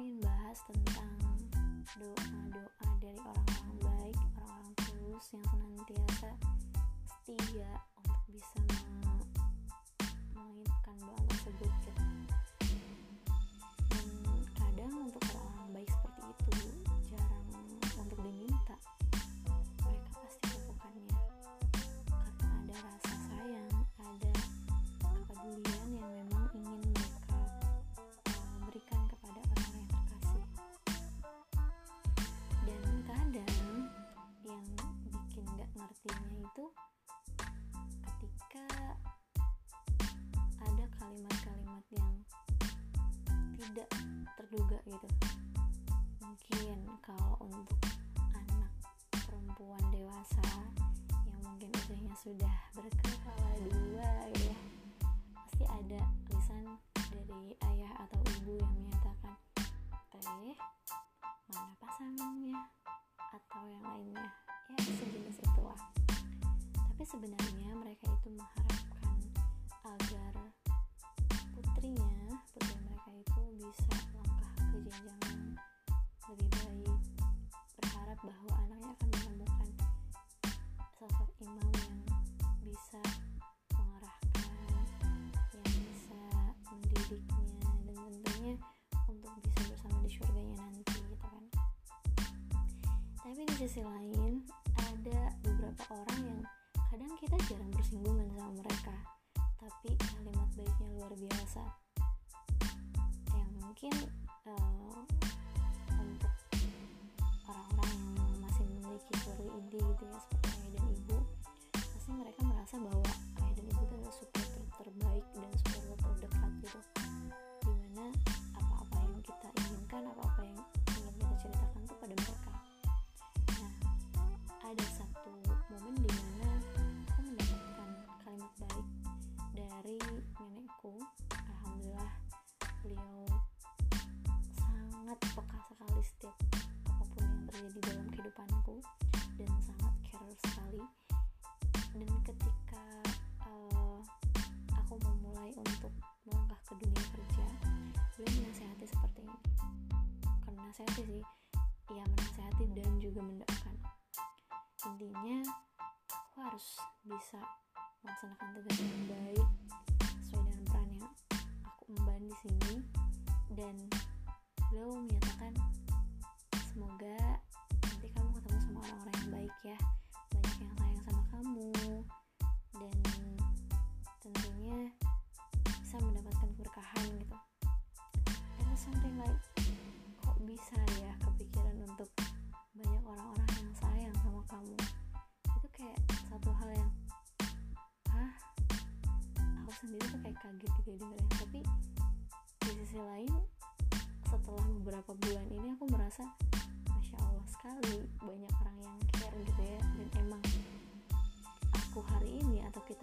membahas tentang doa-doa dari orang-orang baik, orang-orang tulus yang senantiasa setia terduga gitu. Mungkin kalau untuk anak perempuan dewasa yang mungkin usianya sudah berkepala dua gitu ya pasti ada lisan dari ayah atau ibu yang menyatakan teh mana pasangannya? Atau yang lainnya. Ya sejenis itu lah tapi sebenarnya mereka itu mengharapkan agar putrinya sisi lain ada beberapa orang yang kadang kita jarang bersinggungan sama mereka tapi kalimat baiknya luar biasa. Yang mungkin menasehati sih. Ya menasehati dan juga mendoakan. Intinya aku harus bisa melaksanakan tugas dengan baik sesuai dengan peran yang aku emban di sini. Dan beliau menyatakan semoga nanti kamu ketemu sama orang-orang yang baik ya. Banyak yang sayang sama kamu. Dan tentunya bisa mendapatkan keberkahan gitu. And something like bisa ya kepikiran untuk banyak orang-orang yang sayang sama kamu. Itu kayak satu hal yang hah aku sendiri tuh kayak kaget gitu ya dengernya. Tapi di sisi lain setelah beberapa bulan ini aku merasa masya allah sekali banyak orang yang care gitu ya. Dan emang aku hari ini atau kita